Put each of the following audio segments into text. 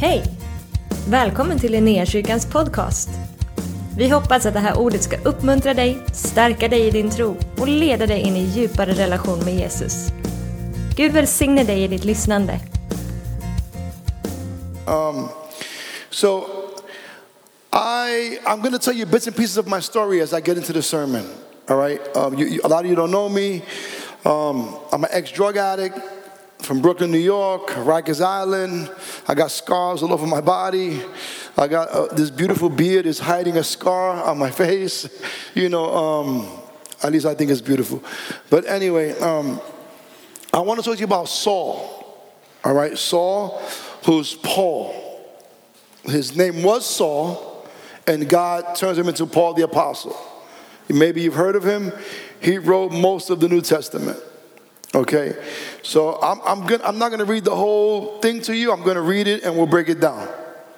Hej! Välkommen till Linnéakyrkans podcast. Vi hoppas att det här ordet ska uppmuntra dig, stärka dig i din tro och leda dig in i djupare relation med Jesus. Gud välsigne dig i ditt lyssnande. Um, so I I'm going to tell you bits and pieces of my story as I get into the sermon. All right, um, you, you- a lot of you don't know me. Um, I'm an ex-drug addict from Brooklyn, New York, Rikers Island. I got scars all over my body. I got uh, this beautiful beard is hiding a scar on my face. You know, um, at least I think it's beautiful. But anyway, um, I want to talk to you about Saul. All right, Saul, who's Paul. His name was Saul, and God turns him into Paul the Apostle. Maybe you've heard of him. He wrote most of the New Testament. Okay, so I'm, I'm, I'm not going to read the whole thing to you. I'm going to read it and we'll break it down.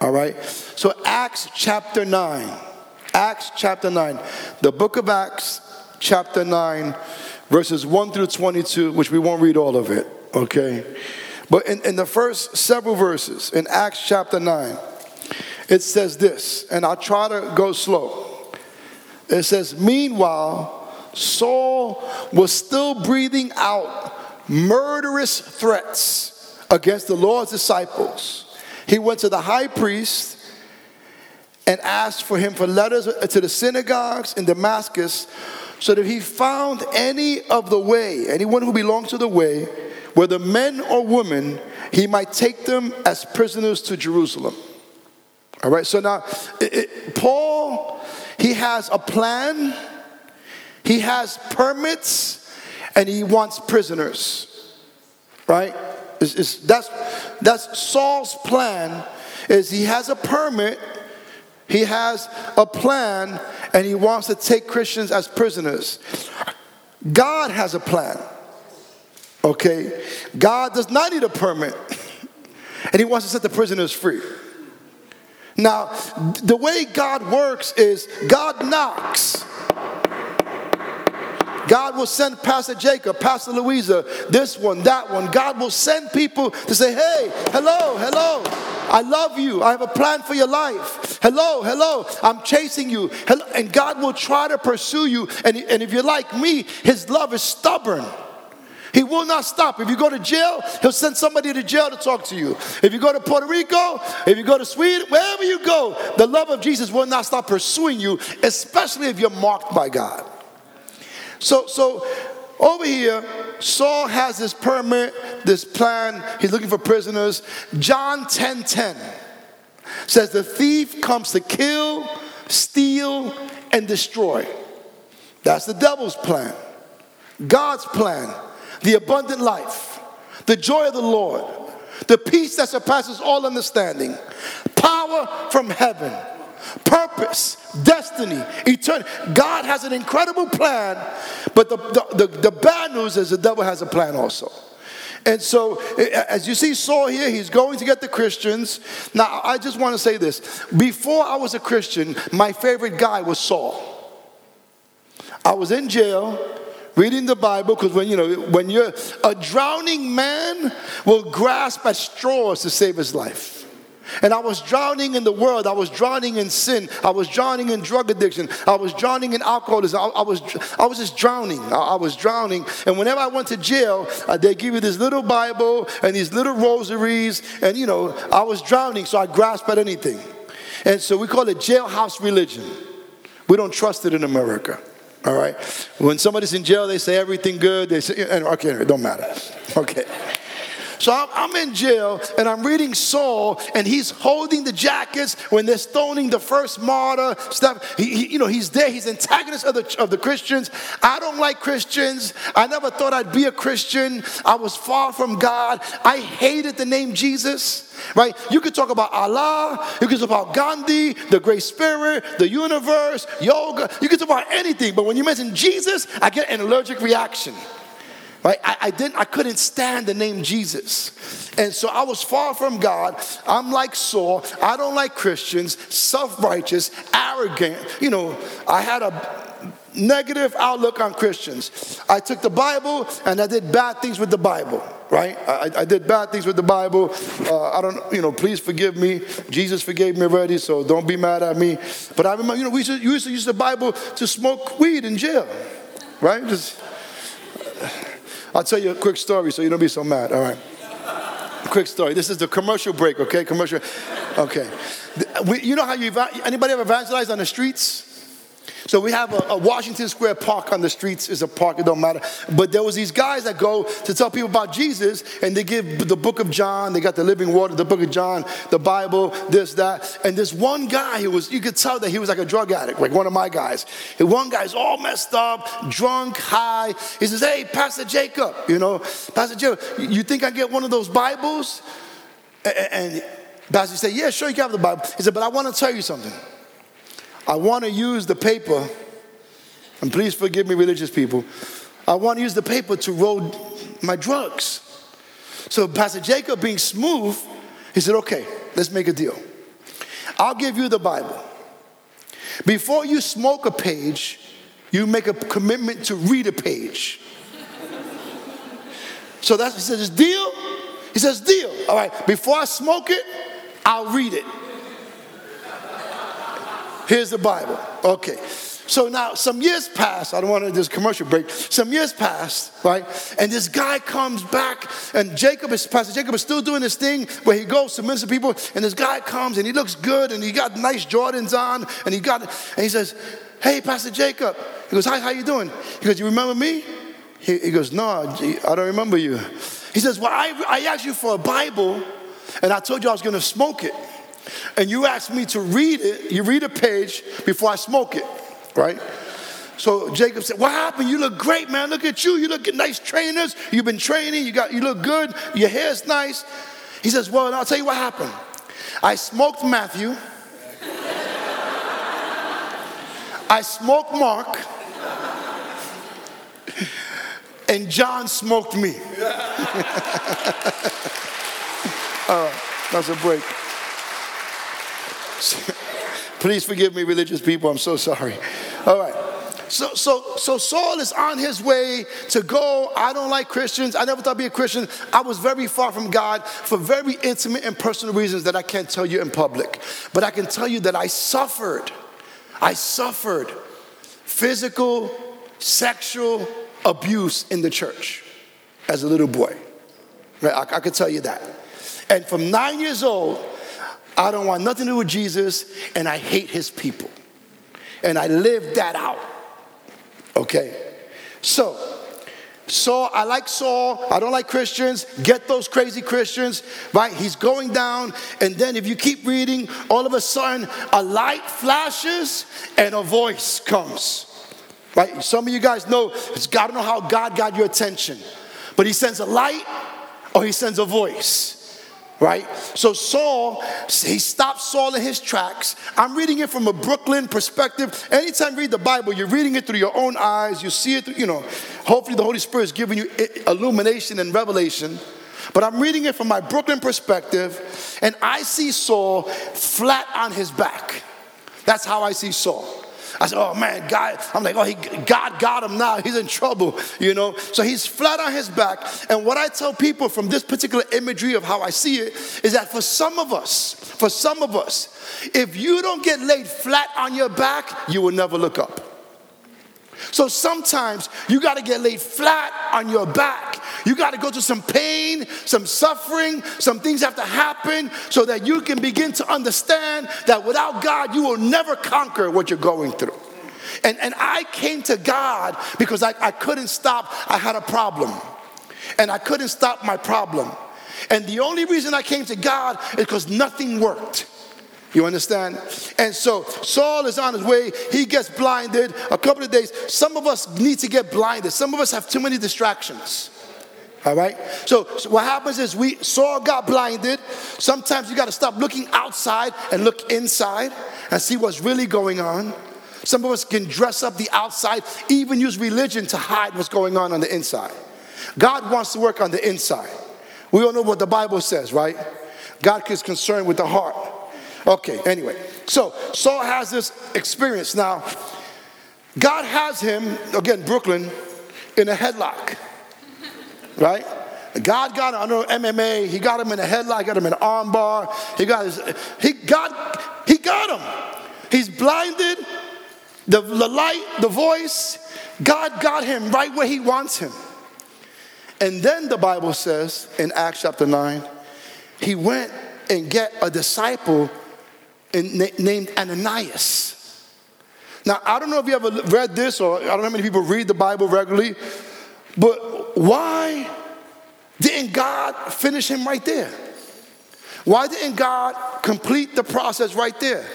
All right, so Acts chapter 9. Acts chapter 9. The book of Acts, chapter 9, verses 1 through 22, which we won't read all of it. Okay, but in, in the first several verses in Acts chapter 9, it says this, and I'll try to go slow. It says, Meanwhile, Saul was still breathing out murderous threats against the Lord's disciples. He went to the high priest and asked for him for letters to the synagogues in Damascus so that if he found any of the way, anyone who belonged to the way, whether men or women, he might take them as prisoners to Jerusalem. All right, so now it- it- Paul, he has a plan, he has permits, and he wants prisoners. Right? It's- it's- that's, that's Saul's plan. Is he has a permit, he has a plan, and he wants to take Christians as prisoners. God has a plan. Okay? God does not need a permit, and he wants to set the prisoners free. Now, the way God works is God knocks. God will send Pastor Jacob, Pastor Louisa, this one, that one. God will send people to say, hey, hello, hello. I love you. I have a plan for your life. Hello, hello. I'm chasing you. Hello. And God will try to pursue you. And, and if you're like me, his love is stubborn. He will not stop. If you go to jail, he'll send somebody to jail to talk to you. If you go to Puerto Rico, if you go to Sweden, wherever you go, the love of Jesus will not stop pursuing you, especially if you're marked by God. So, so over here, Saul has this permit, this plan. He's looking for prisoners. John 10 10 says, The thief comes to kill, steal, and destroy. That's the devil's plan. God's plan, the abundant life, the joy of the Lord, the peace that surpasses all understanding, power from heaven, purpose, destiny, eternity. God has an incredible plan, but the, the, the, the bad news is the devil has a plan also. And so, as you see Saul here, he's going to get the Christians. Now, I just want to say this. Before I was a Christian, my favorite guy was Saul. I was in jail reading the Bible because when you know when you're a drowning man will grasp at straws to save his life. And I was drowning in the world. I was drowning in sin. I was drowning in drug addiction. I was drowning in alcoholism. I, I was, I was just drowning. I, I was drowning. And whenever I went to jail, uh, they give you this little Bible and these little rosaries. And you know, I was drowning, so I grasped at anything. And so we call it jailhouse religion. We don't trust it in America. All right. When somebody's in jail, they say everything good. They say, okay, it don't matter. Okay. So I'm, in jail and I'm reading Saul, and he's holding the jackets when they're stoning the first martyr stuff. He, he- you know, he's there. He's antagonist of the of the Christians. I don't like Christians. I never thought I'd be a Christian. I was far from God. I hated the name Jesus. Right? You could talk about Allah. You could talk about Gandhi, the Great Spirit, the universe, yoga. You could talk about anything. But when you mention Jesus, I get an allergic reaction. Right? I, I didn't, I couldn't stand the name Jesus. And so I was far from God. I'm like Saul. I don't like Christians, self-righteous, arrogant. You know, I had a negative outlook on Christians. I took the Bible and I did bad things with the Bible. right? I, I, did bad things with the Bible. Uh, I don't, you know, please forgive me. Jesus forgave me already, so don't be mad at me. But I remember, you know, we used to, used to use the Bible to smoke weed in jail, right? Just, I'll tell you a quick story so you don't be so mad, all right? quick story. This is the commercial break, okay? Commercial. Okay. We, you know how you, anybody ever evangelize on the streets? So we have a, a, Washington Square Park on the streets. is a park, it don't matter. But there was these guys that go to tell people about Jesus, and they give the book of John, they got the living water, the book of John, the Bible, this, that. And this one guy, who was, you could tell that he was like a drug addict, like one of my guys. And one guy's all messed up, drunk, high. He says, hey, Pastor Jacob, you know, Pastor Jacob, you think I get one of those Bibles? And Pastor said, yeah, sure, you can have the Bible. He said, but I want to tell you something. I want to use the paper, and please forgive me, religious people. I want to use the paper to roll my drugs. So, Pastor Jacob, being smooth, he said, Okay, let's make a deal. I'll give you the Bible. Before you smoke a page, you make a commitment to read a page. so that's, he says, deal? He says, deal. All right, before I smoke it, I'll read it. Here's the Bible. Okay. So now some years pass. I don't want to do this commercial break. Some years pass, right? And this guy comes back, and Jacob is Pastor Jacob is still doing this thing where he goes to minister people, and this guy comes and he looks good and he got nice Jordans on, and he got and he says, Hey, Pastor Jacob. He goes, Hi, how you doing? He goes, You remember me? He, he goes, No, I don't remember you. He says, Well, I, I asked you for a Bible, and I told you I was gonna smoke it and you ask me to read it, you read a page before I smoke it, right? So Jacob said, What happened? You look great, man. Look at you. You look at nice trainers. You've been training. You got you look good. Your hair's nice. He says, Well, I'll tell you what happened. I smoked Matthew. I smoked Mark. And John smoked me. All right, uh, that's a break. Please forgive me, religious people. I'm so sorry. All right. So, so, so Saul is on his way to go. I don't like Christians. I never thought I'd be a Christian. I was very far from God for very intimate and personal reasons that I can't tell you in public. But I can tell you that I suffered. I suffered physical, sexual abuse in the church as a little boy. Right? I, I can tell you that. And from nine years old I don't want nothing to do with Jesus, and I hate his people. And I live that out. Okay? So, Saul, I like Saul. I don't like Christians. Get those crazy Christians, right? He's going down, and then if you keep reading, all of a sudden a light flashes and a voice comes. Right? Some of you guys know, it's got to know how God got your attention. But he sends a light or he sends a voice right? So Saul, he stopped Saul in his tracks. I'm reading it from a Brooklyn perspective. Anytime you read the Bible, you're reading it through your own eyes. You see it, through, you know. Hopefully, the Holy Spirit is giving you illumination and revelation. But I'm reading it from my Brooklyn perspective, and I see Saul flat on his back. That's how I see Saul. I said, oh man, God, I'm like, oh, he, God got him now. He's in trouble, you know? So he's flat on his back. And what I tell people from this particular imagery of how I see it is that for some of us, for some of us, if you don't get laid flat on your back, you will never look up. So sometimes you got to get laid flat on your back. You got to go through some pain, some suffering, some things have to happen so that you can begin to understand that without God, you will never conquer what you're going through. And, and I came to God because I, I couldn't stop, I had a problem. And I couldn't stop my problem. And the only reason I came to God is because nothing worked. You understand? And so Saul is on his way. He gets blinded a couple of days. Some of us need to get blinded. Some of us have too many distractions. All right. So, so what happens is we Saul got blinded. Sometimes you got to stop looking outside and look inside and see what's really going on. Some of us can dress up the outside, even use religion to hide what's going on on the inside. God wants to work on the inside. We all know what the Bible says, right? God is concerned with the heart. Okay, anyway. So Saul has this experience. Now, God has him, again, Brooklyn, in a headlock. Right? God got him, under MMA, he got him in a headlock, got him in an armbar. He got his, he got, he got him. He's blinded, the, the light, the voice. God got him right where he wants him. And then the Bible says in Acts chapter 9, he went and get a disciple named Ananias. Now, I don't know if you ever read this or I don't know how many people read the Bible regularly, but why didn't God finish him right there? Why didn't God complete the process right there?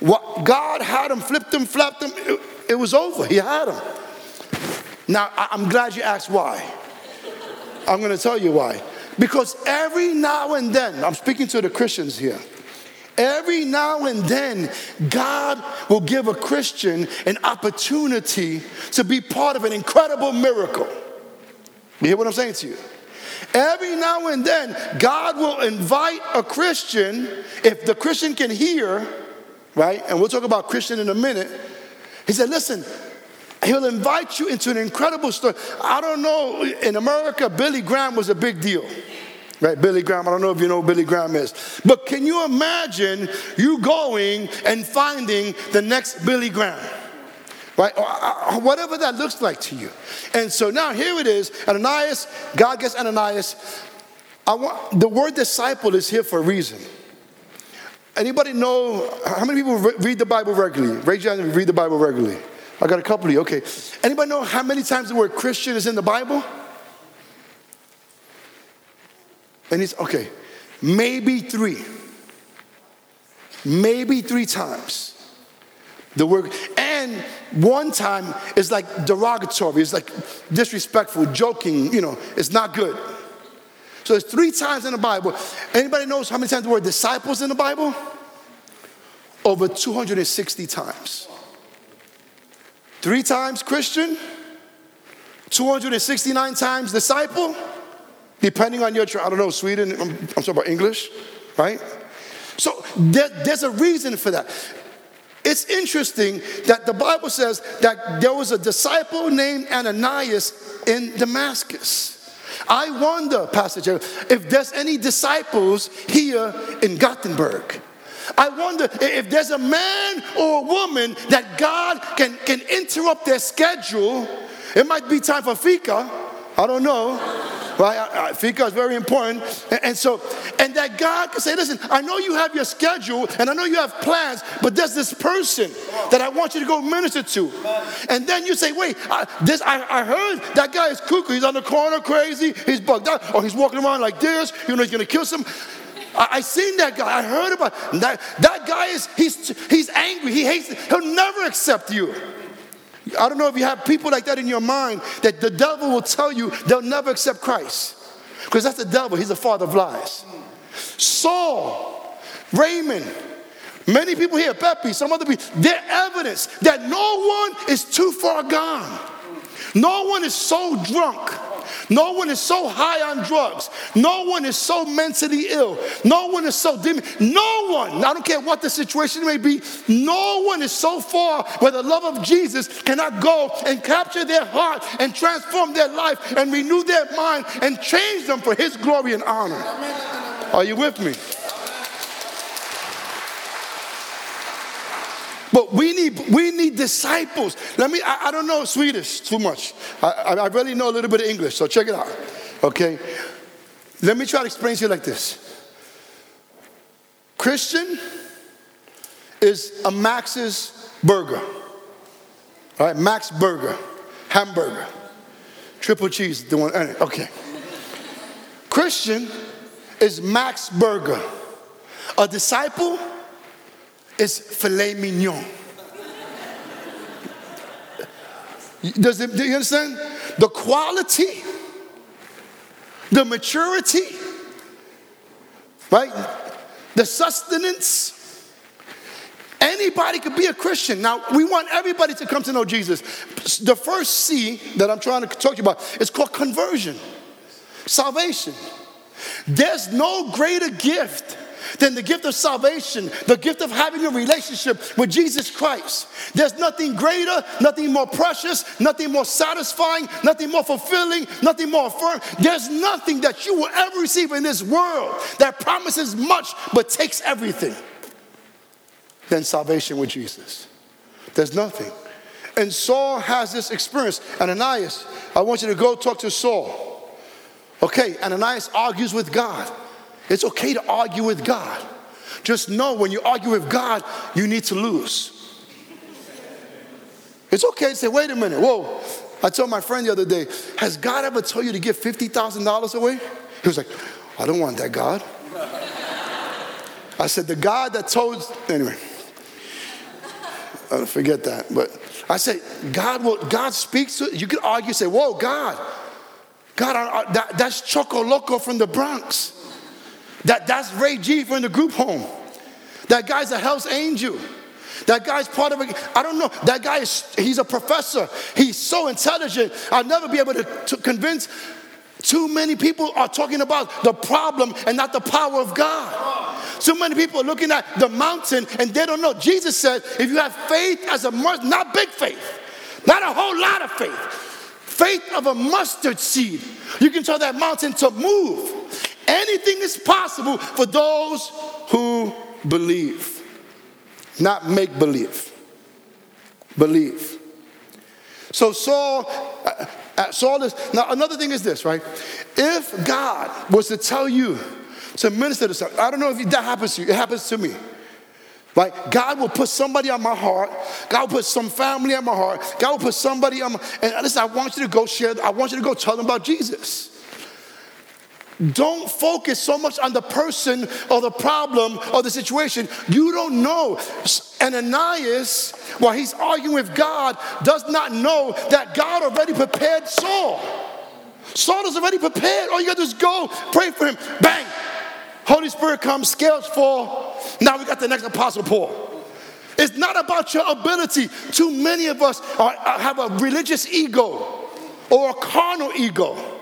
What God had him, flipped him, flapped him, it, it was over. He had him. Now, I'm glad you asked why. I'm going to tell you why. Because every now and then, I'm speaking to the Christians here. Every now and then, God will give a Christian an opportunity to be part of an incredible miracle. You hear what I'm saying to you? Every now and then, God will invite a Christian, if the Christian can hear, right? And we'll talk about Christian in a minute. He said, Listen, he'll invite you into an incredible story. I don't know, in America, Billy Graham was a big deal. Right, Billy Graham, I don't know if you know Billy Graham is. But can you imagine you going and finding the next Billy Graham? Right? Or uh, whatever that looks like to you. And so now here it is Ananias, God gets Ananias. I want, the word disciple is here for a reason. Anybody know how many people read the Bible regularly? Raise your hand and read the Bible regularly. I got a couple of you. Okay. Anybody know how many times the word Christian is in the Bible? And it's okay, maybe three. Maybe three times. The word, and one time is like derogatory, it's like disrespectful, joking, you know, it's not good. So it's three times in the Bible. Anybody knows how many times the word disciples in the Bible? Over 260 times. Three times Christian, 269 times disciple, depending on your, I don't know, Sweden, I'm, I'm talking about English, right? So there, there's a reason for that. It's interesting that the Bible says that there was a disciple named Ananias in Damascus. I wonder, Pastor Jerry, if there's any disciples here in Gothenburg. I wonder if there's a man or a woman that God can, can interrupt their schedule. It might be time for fika. I don't know right? Fika is very important. And, so, and that God can say, listen, I know you have your schedule and I know you have plans, but there's this person that I want you to go minister to. And then you say, wait, I, this, I, I heard that guy is cuckoo. He's on the corner crazy. He's bugged out. Or he's walking around like this. You know, he's going to kill some. I, I seen that guy. I heard about that. That guy is, he's, he's angry. He hates, he'll never accept you. I don't know if you have people like that in your mind that the devil will tell you they'll never accept Christ. Because that's the devil, he's the father of lies. Saul, Raymond, many people here, Pepe, some other people, they're evidence that no one is too far gone. No one is so drunk no one is so high on drugs. No one is so mentally ill. No one is so dim. No one, I don't care what the situation may be, no one is so far where the love of Jesus cannot go and capture their heart and transform their life and renew their mind and change them for his glory and honor. Are you with me? But we need, we need disciples. Let me, I, I don't know Swedish too much. I, I, really know a little bit of English, so check it out. Okay? Let me try to explain to you like this Christian is a Max's burger. All right, Max burger, hamburger, triple cheese, the one, okay. Christian is Max burger. A disciple is filet mignon. Does it, do you understand? The quality, the maturity, right? The sustenance. Anybody could be a Christian. Now, we want everybody to come to know Jesus. The first C that I'm trying to talk to you about is called conversion, salvation. There's no greater gift than the gift of salvation, the gift of having a relationship with Jesus Christ. There's nothing greater, nothing more precious, nothing more satisfying, nothing more fulfilling, nothing more firm. There's nothing that you will ever receive in this world that promises much but takes everything than salvation with Jesus. There's nothing. And Saul has this experience. Ananias, I want you to go talk to Saul. Okay, Ananias argues with God. It's okay to argue with God. Just know when you argue with God, you need to lose. It's okay to say, wait a minute, whoa. I told my friend the other day, has God ever told you to give $50,000 away? He was like, I don't want that, God. I said, the God that told, anyway, I forget that. But I said, God will, God speaks to, you can argue, say, whoa, God, God, I, I, that, that's Choco Loco from the Bronx. That, that's Ray G from the group home. That guy's a Hell's Angel. That guy's part of it. I don't know. That guy is, he's a professor. He's so intelligent. I'll never be able to, to convince too many people are talking about the problem and not the power of God. So many people are looking at the mountain and they don't know. Jesus said, if you have faith as a mustard, not big faith, not a whole lot of faith, faith of a mustard seed, you can tell that mountain to move. Anything is possible for those who believe, not make believe. Believe. So Saul, uh, uh, Saul is, now another thing is this, right? If God was to tell you to minister to something, I don't know if that happens to you, it happens to me. Right? God will put somebody on my heart. God will put some family on my heart. God will put somebody on my, and listen, I want you to go share, I want you to go tell them about Jesus. Don't focus so much on the person or the problem or the situation. You don't know. And Ananias, while he's arguing with God, does not know that God already prepared Saul. Saul is already prepared. All you got to do is go, pray for him. Bang! Holy Spirit comes, scales fall. Now we got the next apostle Paul. It's not about your ability. Too many of us are, uh, have a religious ego or a carnal ego.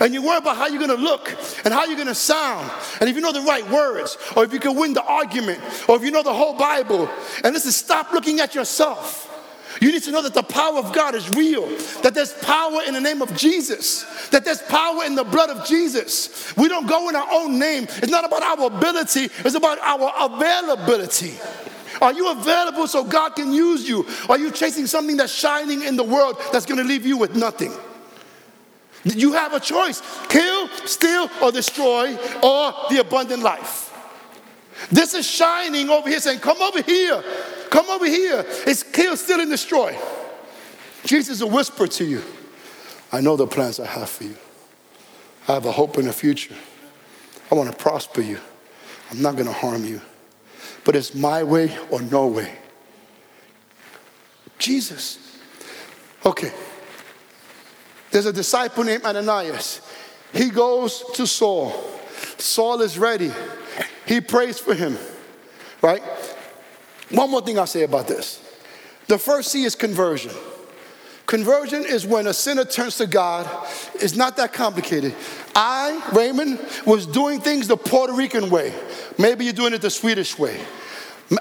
And you worry about how you're gonna look and how you're gonna sound, and if you know the right words, or if you can win the argument, or if you know the whole Bible. And listen, stop looking at yourself. You need to know that the power of God is real, that there's power in the name of Jesus, that there's power in the blood of Jesus. We don't go in our own name. It's not about our ability, it's about our availability. Are you available so God can use you? Are you chasing something that's shining in the world that's gonna leave you with nothing? You have a choice kill, steal, or destroy, or the abundant life. This is shining over here saying, Come over here, come over here. It's kill, steal, and destroy. Jesus will whisper to you, I know the plans I have for you. I have a hope in the future. I want to prosper you. I'm not going to harm you. But it's my way or no way. Jesus. Okay. There's a disciple named Ananias. He goes to Saul. Saul is ready. He prays for him, right? One more thing I'll say about this. The first C is conversion. Conversion is when a sinner turns to God. It's not that complicated. I, Raymond, was doing things the Puerto Rican way. Maybe you're doing it the Swedish way.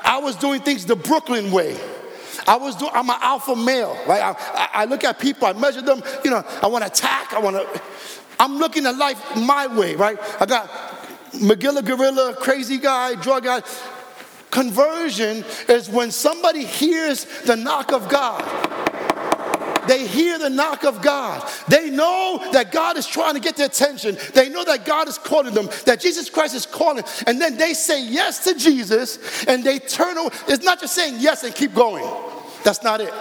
I was doing things the Brooklyn way. I was doing, I'm an alpha male, right? I, I look at people, I measure them, you know, I want to attack, I want to, I'm looking at life my way, right? I got Magilla Gorilla, crazy guy, drug guy. Conversion is when somebody hears the knock of God. They hear the knock of God. They know that God is trying to get their attention. They know that God is calling them, that Jesus Christ is calling. And then they say yes to Jesus and they turn. It's not just saying yes and keep going. That's not it.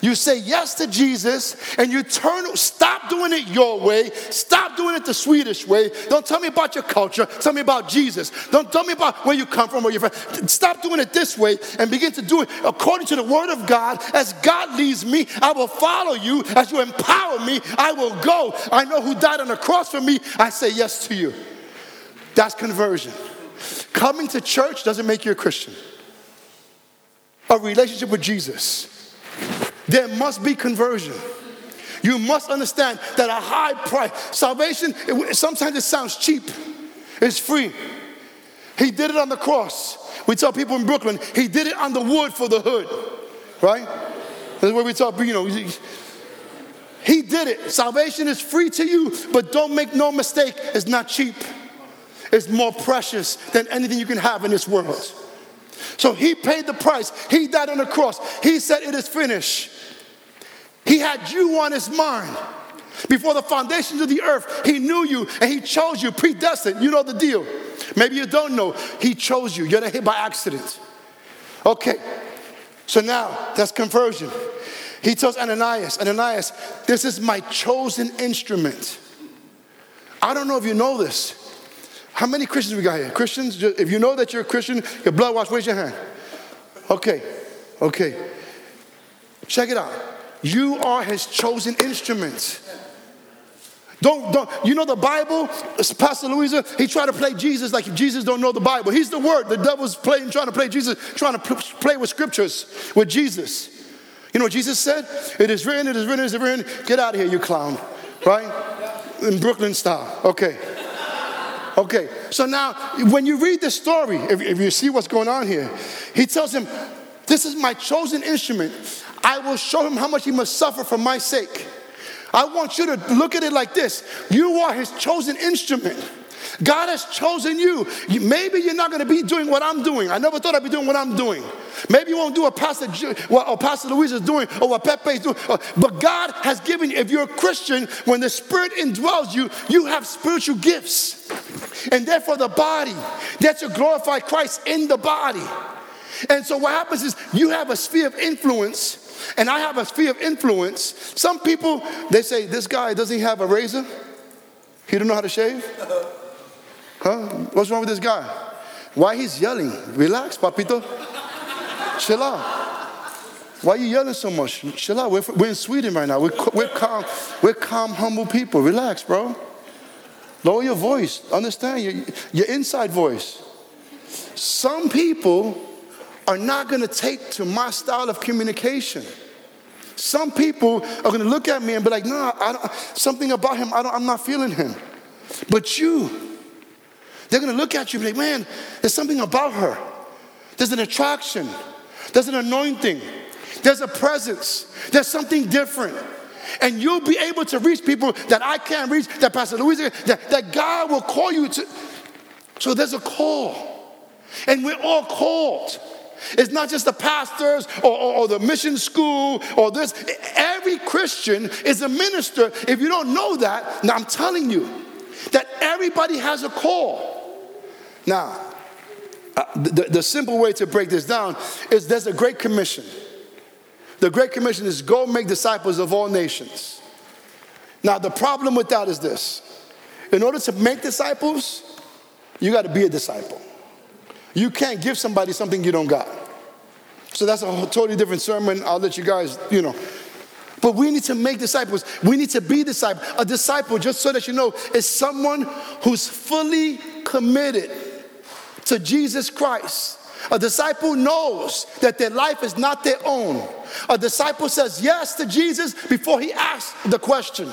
You say yes to Jesus and you turn, stop doing it your way. Stop doing it the Swedish way. Don't tell me about your culture. Tell me about Jesus. Don't tell me about where you come from or your friend. Stop doing it this way and begin to do it according to the word of God. As God leads me, I will follow you. As you empower me, I will go. I know who died on the cross for me. I say yes to you. That's conversion. Coming to church doesn't make you a Christian. A relationship with Jesus there must be conversion. You must understand that a high price, salvation, it, sometimes it sounds cheap, it's free. He did it on the cross. We tell people in Brooklyn, he did it on the wood for the hood, right? That's what we people, you know. He did it. Salvation is free to you, but don't make no mistake, it's not cheap. It's more precious than anything you can have in this world. So he paid the price. He died on the cross. He said, It is finished. He had you on his mind. Before the foundations of the earth, he knew you and he chose you, predestined. You know the deal. Maybe you don't know. He chose you. You're not hit by accident. Okay. So now that's conversion. He tells Ananias, Ananias, this is my chosen instrument. I don't know if you know this. How many Christians we got here? Christians? If you know that you're a Christian, your blood washed, raise your hand. Okay. Okay. Check it out. You are his chosen instrument. Don't, don't, you know the Bible? Pastor Louisa, he tried to play Jesus like Jesus don't know the Bible. He's the word. The devil's playing, trying to play Jesus, trying to play with scriptures with Jesus. You know what Jesus said? It is written, it is written, it is written. Get out of here, you clown. Right? In Brooklyn style. Okay. Okay. So now, when you read the story, if, if you see what's going on here, he tells him, This is my chosen instrument. I will show him how much he must suffer for my sake. I want you to look at it like this you are his chosen instrument. God has chosen you. Maybe you're not going to be doing what I'm doing. I never thought I'd be doing what I'm doing. Maybe you won't do what Pastor, what or Pastor Louise is doing or what Pepe is doing. But God has given you, if you're a Christian, when the Spirit indwells you, you have spiritual gifts. And therefore, the body, that to glorify Christ in the body. And so, what happens is you have a sphere of influence and I have a sphere of influence. Some people, they say, this guy, does he have a razor? He don't know how to shave? Huh? What's wrong with this guy? Why he's yelling? Relax, papito. Chill out. Why are you yelling so much? Chill out. We're, we're in Sweden right now. We're, we're, calm, we're calm, humble people. Relax, bro. Lower your voice. Understand your, your inside voice. Some people are not going to take to my style of communication. Some people are going to look at me and be like, no, something about him, I am not feeling him. But you, they're going to look at you and be like, man, there's something about her. There's an attraction, there's an anointing, there's a presence, there's something different. And you'll be able to reach people that I can't reach, that Pastor Louis, that, that God will call you to. So there's a call. And we're all called. It's not just the pastors or, or, or, the mission school or this. Every Christian is a minister. If you don't know that, now I'm telling you that everybody has a call. Now, uh, the, the simple way to break this down is there's a great commission. The great commission is go make disciples of all nations. Now, the problem with that is this in order to make disciples, you got to be a disciple. You can't give somebody something you don't got. So that's a totally different sermon. I'll let you guys, you know. But we need to make disciples. We need to be disciples. A disciple, just so that you know, is someone who's fully committed to Jesus Christ. A disciple knows that their life is not their own. A disciple says yes to Jesus before he asks the question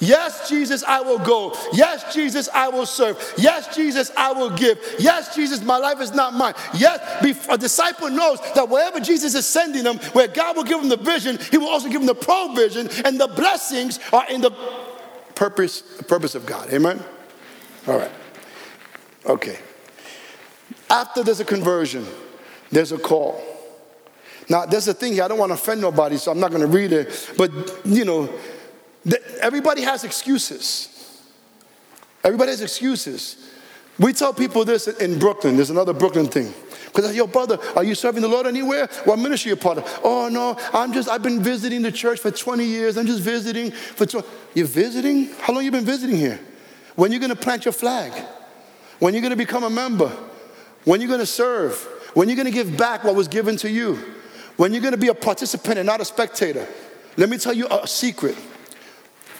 Yes, Jesus, I will go. Yes, Jesus, I will serve. Yes, Jesus, I will give. Yes, Jesus, my life is not mine. Yes, a disciple knows that wherever Jesus is sending them, where God will give them the vision, He will also give them the provision, and the blessings are in the purpose, purpose of God. Amen? All right. Okay. After there's a conversion, there's a call. Now, there's a thing here. I don't want to offend nobody, so I'm not going to read it. But, you know, Everybody has excuses. Everybody has excuses. We tell people this in Brooklyn. There's another Brooklyn thing. Because yo, brother, are you serving the Lord anywhere? What ministry you part of? Oh no, I'm just I've been visiting the church for 20 years. I'm just visiting for 20. You're visiting? How long you been visiting here? When you gonna plant your flag? When you gonna become a member? When you gonna serve? When you gonna give back what was given to you? When you gonna be a participant and not a spectator? Let me tell you a secret.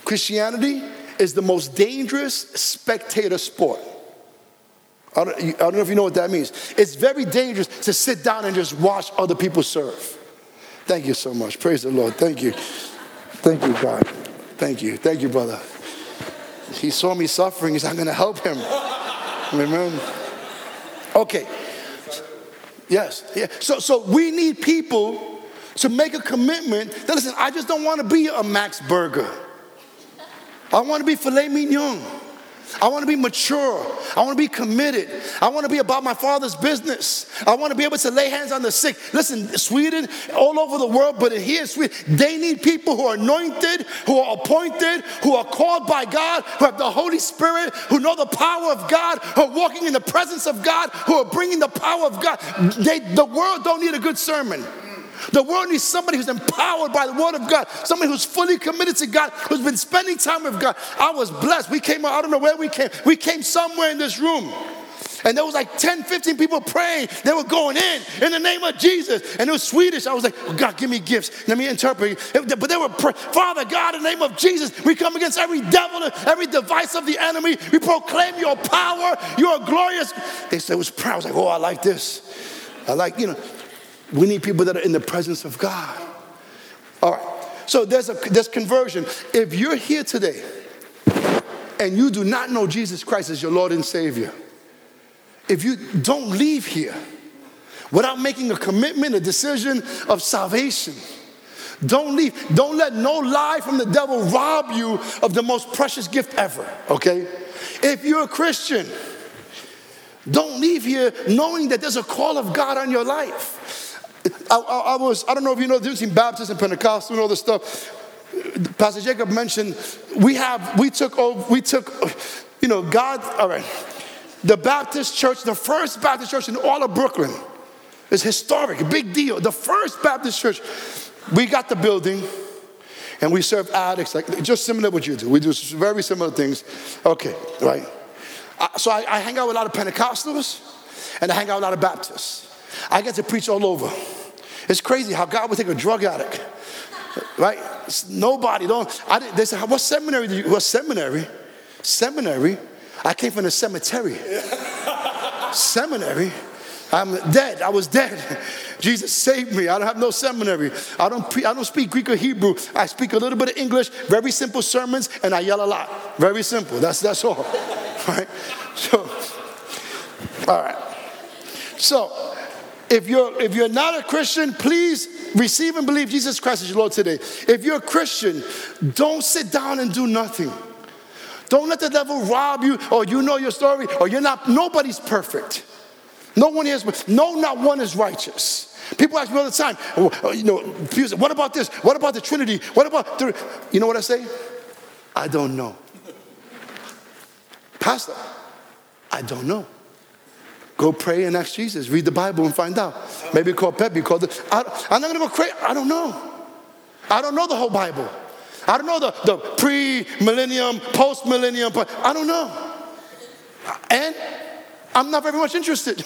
Christianity is the most dangerous spectator sport. I don't, I don't, know if you know what that means. It's very dangerous to sit down and just watch other people serve. Thank you so much. Praise the Lord. Thank you. Thank you, God. Thank you. Thank you, brother. He saw me suffering. He said, I'm going to help him. Amen. Okay. Yes. Yeah. So, so we need people to make a commitment that listen, I just don't want to be a Max Burger. I want to be filet mignon. I want to be mature. I want to be committed. I want to be about my father's business. I want to be able to lay hands on the sick. Listen, Sweden, all over the world, but here in Sweden, they need people who are anointed, who are appointed, who are called by God, who have the Holy Spirit, who know the power of God, who are walking in the presence of God, who are bringing the power of God. They, the world don't need a good sermon. The world needs somebody who's empowered by the word of God, somebody who's fully committed to God, who's been spending time with God. I was blessed. We came, I don't know where we came. We came somewhere in this room. And there was like 10, 15 people praying. They were going in, in the name of Jesus. And it was Swedish. I was like, oh God, give me gifts. Let me interpret. But they were, Father God, in the name of Jesus, we come against every devil, every device of the enemy. We proclaim your power. You are glorious. They said it was proud. I was like, oh, I like this. I like, you know, we need people that are in the presence of God. All right. So there's a there's conversion. If you're here today and you do not know Jesus Christ as your Lord and Savior, if you don't leave here without making a commitment, a decision of salvation, don't leave. Don't let no lie from the devil rob you of the most precious gift ever, okay? If you're a Christian, don't leave here knowing that there's a call of God on your life. I, I, I, was, I don't know if you know the difference between Baptist and Pentecostal and all this stuff. Pastor Jacob mentioned we have, we took over, we took, you know, God, all right. The Baptist church, the first Baptist church in all of Brooklyn is historic, big deal. The first Baptist church, we got the building and we serve addicts, like just similar to what you do. We do very similar things. Okay, right. So I, I hang out with a lot of Pentecostals and I hang out with a lot of Baptists. I get to preach all over. It's crazy how God would take a drug addict, right? Nobody don't. I didn't, they said, "What seminary did you? What seminary? Seminary? I came from the cemetery. seminary? I'm dead. I was dead. Jesus saved me. I don't have no seminary. I don't, pre- I don't speak Greek or Hebrew. I speak a little bit of English, very simple sermons, and I yell a lot. Very simple. That's, that's all. Right? So, all right. So, if you're, if you're not a Christian, please receive and believe Jesus Christ as your Lord today. If you're a Christian, don't sit down and do nothing. Don't let the devil rob you, or you know your story, or you're not, nobody's perfect. No one is, no, not one is righteous. People ask me all the time, oh, oh you know, what about this? What about the Trinity? What about the, you know what I say? I don't know. Pastor, I don't know. Go pray and ask Jesus. Read the Bible and find out. Maybe call Pepe. Call the. I, am not gonna go crazy. I don't know. I don't know the whole Bible. I don't know the, the pre-millennium, post-millennium. But I don't know. And I'm not very much interested.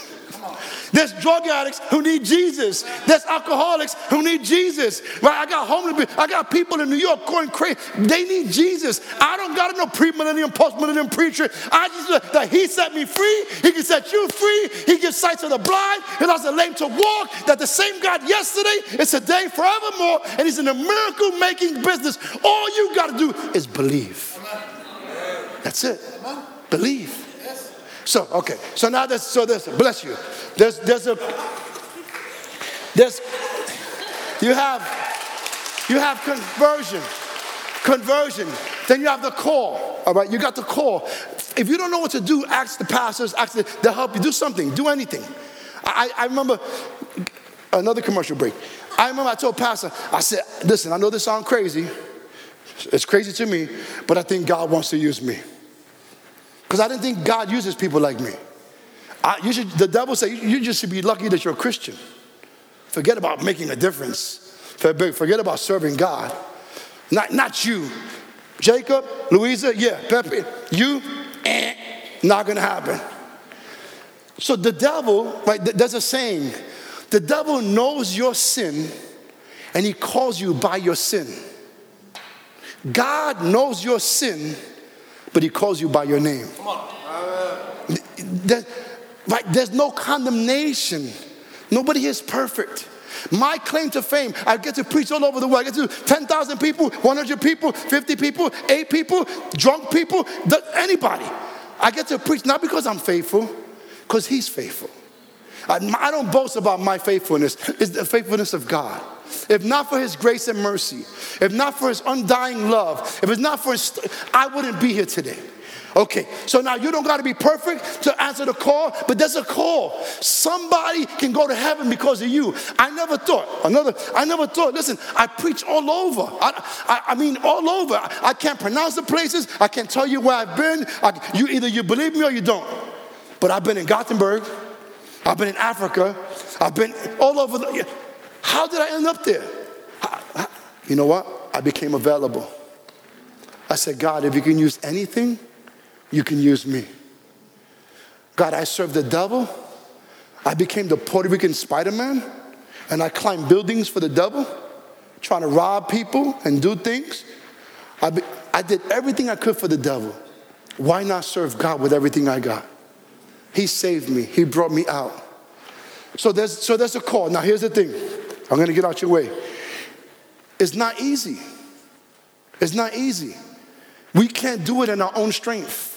There's drug addicts who need Jesus. There's alcoholics who need Jesus. Right? I got homeless people. I got people in New York going crazy. They need Jesus. I don't got know pre-millennium, post-millennium preacher. I just uh, that He set me free. He can set you free. He gives sight to the blind. He allows the lame to walk. That the same God yesterday is today, forevermore, and He's in a miracle-making business. All you got to do is believe. That's it. Believe. So, okay. So now there's, so there's, bless you. There's, there's a, there's, you have, you have conversion. Conversion. Then you have the call. All right, you got the call. If you don't know what to do, ask the pastors, ask the, they'll help you. Do something, do anything. I, I remember another commercial break. I remember I told Pastor, I said, listen, I know this sounds crazy. It's crazy to me, but I think God wants to use me. Because I didn't think God uses people like me. I, you should, the devil said, you, just should be lucky that you're a Christian. Forget about making a difference. Forget about serving God. Not, not you. Jacob, Louisa, yeah, Pepe, you, eh, not gonna happen. So the devil, right, there's a saying, the devil knows your sin and he calls you by your sin. God knows your sin but he calls you by your name. Come on. There, right, there's no condemnation. Nobody is perfect. My claim to fame, I get to preach all over the world. I get to 10,000 people, 100 people, 50 people, 8 people, drunk people, anybody. I get to preach not because I'm faithful, because he's faithful. I, I don't boast about my faithfulness, it's the faithfulness of God. If not for his grace and mercy, if not for his undying love, if it's not for his, I wouldn't be here today. Okay, so now you don't got to be perfect to answer the call, but there's a call. Somebody can go to heaven because of you. I never thought, another, I never thought, listen, I preach all over. I, I, I mean, all over. I, I, can't pronounce the places, I can't tell you where I've been. I, you Either you believe me or you don't. But I've been in Gothenburg, I've been in Africa, I've been all over. The, how did I end up there? You know what? I became available. I said, God, if you can use anything, you can use me. God, I served the devil. I became the Puerto Rican Spider Man, and I climbed buildings for the devil, trying to rob people and do things. I, be, I did everything I could for the devil. Why not serve God with everything I got? He saved me, He brought me out. So there's, so there's a call. Now, here's the thing I'm gonna get out your way. It's not easy. It's not easy. We can't do it in our own strength.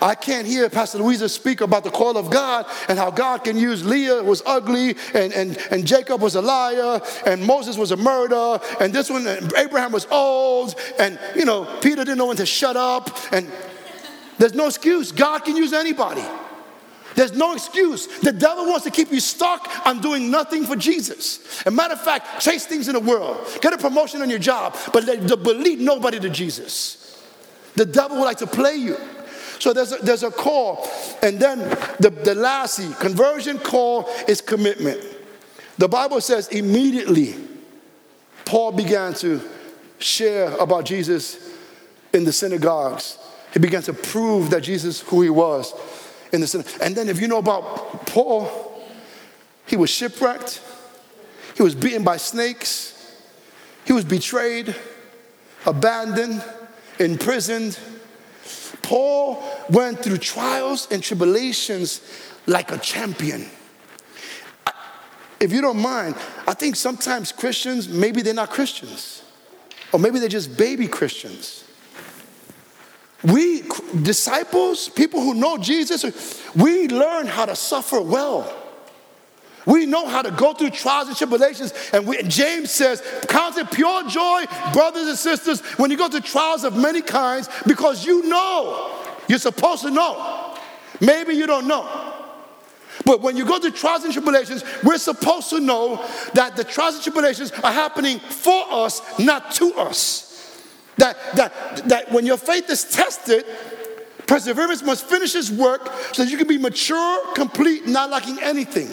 I can't hear Pastor Louisa speak about the call of God and how God can use Leah was ugly and, and, and Jacob was a liar and Moses was a murderer and this one, and Abraham was old and, you know, Peter didn't know when to shut up and there's no excuse. God can use anybody. There's no excuse. The devil wants to keep you stuck on doing nothing for Jesus. As a matter of fact, chase things in the world, get a promotion on your job, but believe nobody to Jesus. The devil would like to play you. So there's a, there's a call. And then the, the last C, conversion call is commitment. The Bible says immediately Paul began to share about Jesus in the synagogues. He began to prove that Jesus who he was in the synagogue. And then if you know about Paul, he was shipwrecked. He was beaten by snakes. He was betrayed, abandoned, imprisoned. Paul went through trials and tribulations like a champion. If you don't mind, I think sometimes Christians, maybe they're not Christians, or maybe they're just baby Christians. We, disciples, people who know Jesus, we learn how to suffer well. We know how to go through trials and tribulations. And we, James says, Count it pure joy, brothers and sisters, when you go through trials of many kinds, because you know. You're supposed to know. Maybe you don't know. But when you go through trials and tribulations, we're supposed to know that the trials and tribulations are happening for us, not to us. That, that, that when your faith is tested, perseverance must finish its work so that you can be mature, complete, not lacking anything.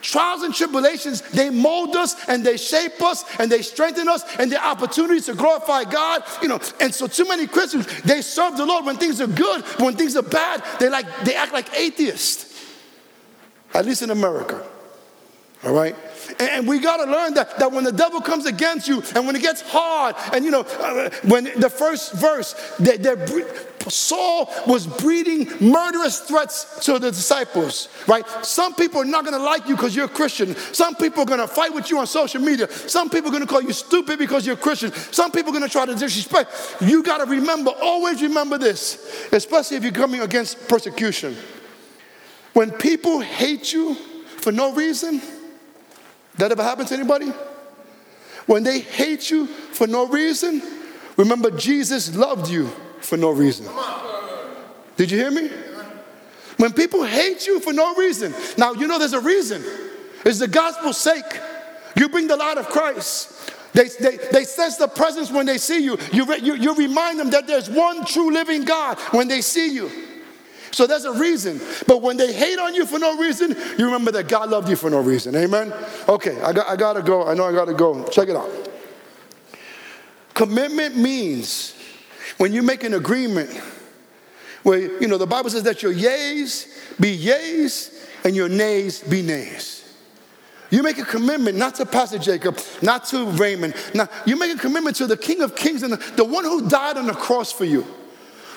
Trials and tribulations, they mold us and they shape us and they strengthen us and they're opportunities to glorify God. You know, and so too many Christians, they serve the Lord when things are good, when things are bad, they like they act like atheists. At least in America. All right? And we got to learn that, that when the devil comes against you and when it gets hard, and you know, uh, when the first verse, they, Saul was breeding murderous threats to the disciples, right? Some people are not going to like you because you're a Christian. Some people are going to fight with you on social media. Some people are going to call you stupid because you're a Christian. Some people are going to try to disrespect. You got to remember, always remember this, especially if you're coming against persecution. When people hate you for no reason, that ever happened to anybody? When they hate you for no reason, remember Jesus loved you for no reason. Did you hear me? When people hate you for no reason, now you know there's a reason. It's the gospel's sake. You bring the light of Christ. They, they, they sense the presence when they see you. You, you. you remind them that there's one true living God when they see you. So there's a reason. But when they hate on you for no reason, you remember that God loved you for no reason. Amen? Okay, I, got, I gotta go. I know I gotta go. Check it out. Commitment means when you make an agreement where, you know, the Bible says that your yays be yays and your nays be nays. You make a commitment not to Pastor Jacob, not to Raymond. Not, you make a commitment to the King of Kings and the, the one who died on the cross for you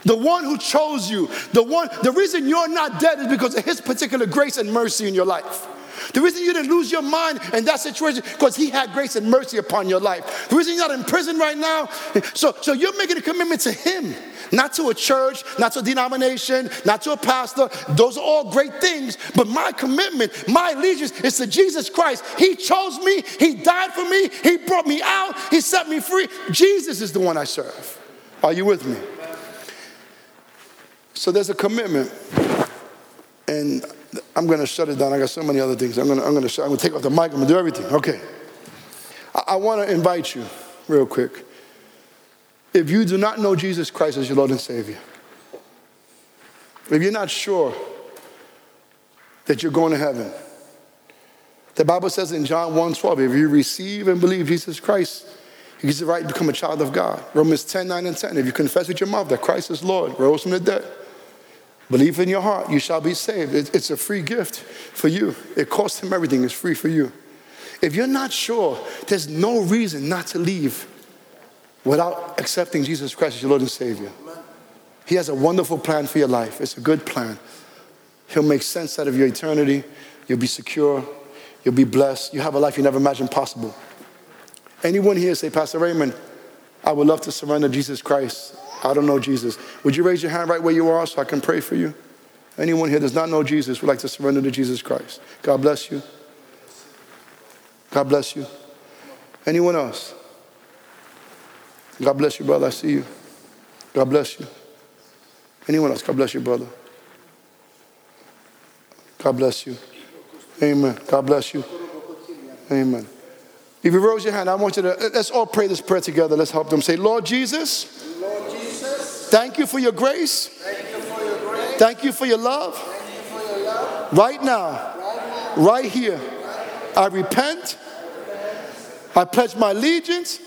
the one who chose you, the one, the reason you're not dead is because of his particular grace and mercy in your life. The reason you didn't lose your mind in that situation because He had grace and mercy upon your life. The reason you're not in prison right now, so, so you're making a commitment to Him, not to a church, not to a denomination, not to a pastor. Those are all great things, but my commitment, my allegiance is to Jesus Christ. He chose me, He died for me, He brought me out, He set me free. Jesus is the one I serve. Are you with me? So there's a commitment. And I'm going to shut it down. I got so many other things. I'm going to, I'm going to, shut, I'm going to take off the mic. I'm going to do everything. Okay. I, I want to invite you, real quick. If you do not know Jesus Christ as your Lord and Savior, if you're not sure that you're going to heaven, the Bible says in John 1 12, if you receive and believe Jesus Christ, you get the right to become a child of God. Romans 10 9 and 10. If you confess with your mouth that Christ is Lord, rose from the dead, Believe in your heart, you shall be saved. It's a free gift for you. It costs him everything, it's free for you. If you're not sure, there's no reason not to leave without accepting Jesus Christ as your Lord and Savior. He has a wonderful plan for your life. It's a good plan. He'll make sense out of your eternity. You'll be secure. You'll be blessed. You have a life you never imagined possible. Anyone here say, Pastor Raymond, I would love to surrender Jesus Christ I don't know Jesus. Would you raise your hand right where you are so I can pray for you? Anyone here does not know Jesus would like to surrender to Jesus Christ. God bless you. God bless you. Anyone else? God bless you, brother. I see you. God bless you. Anyone else? God bless you, brother. God bless you. Amen. God bless you. Amen. If you rose your hand, I want you to let's all pray this prayer together. Let's help them say, Lord Jesus. Thank you for your grace. Thank you for your love. Right now, right here, I repent. I pledge my allegiance.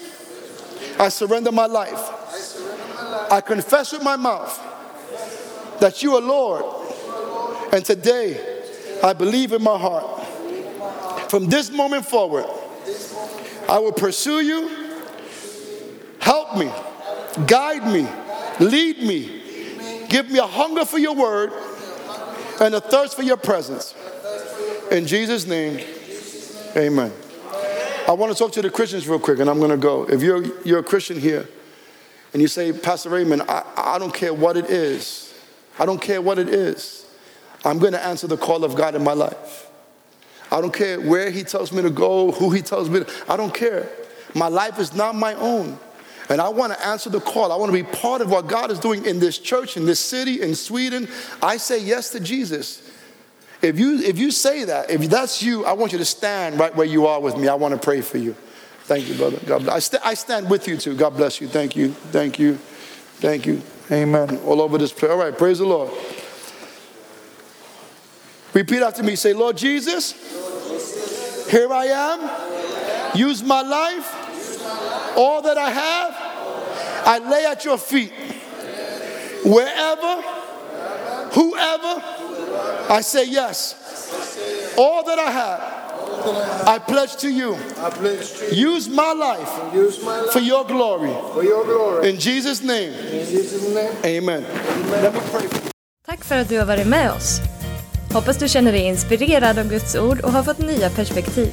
I surrender my life. I confess with my mouth that you are Lord. And today, I believe in my heart. From this moment forward, I will pursue you. Help me, guide me Lead me. Give me a hunger for your word and a thirst for your presence. In Jesus' name, amen. I want to talk to the Christians real quick, and I'm going to go. If you're, you're a Christian here and you say, Pastor Raymond, I, I don't care what it is, I don't care what it is, I'm going to answer the call of God in my life. I don't care where He tells me to go, who He tells me to, I don't care. My life is not my own. And I want to answer the call. I want to be part of what God is doing in this church, in this city, in Sweden. I say yes to Jesus. If you, if you say that, if that's you, I want you to stand right where you are with me. I want to pray for you. Thank you, brother. God bless. I, st- I stand with you too. God bless you. Thank you. Thank you. Thank you. Amen. All over this place. All right. Praise the Lord. Repeat after me. Say, Lord Jesus, here I am. Use my life all that I have, I lay at your feet. Wherever, whoever, I say yes. All that I have, I pledge to you. Use my life for your glory. In Jesus name. Amen. Tack för att du har varit med oss. Hoppas du känner dig inspirerad av Guds ord och har fått nya perspektiv.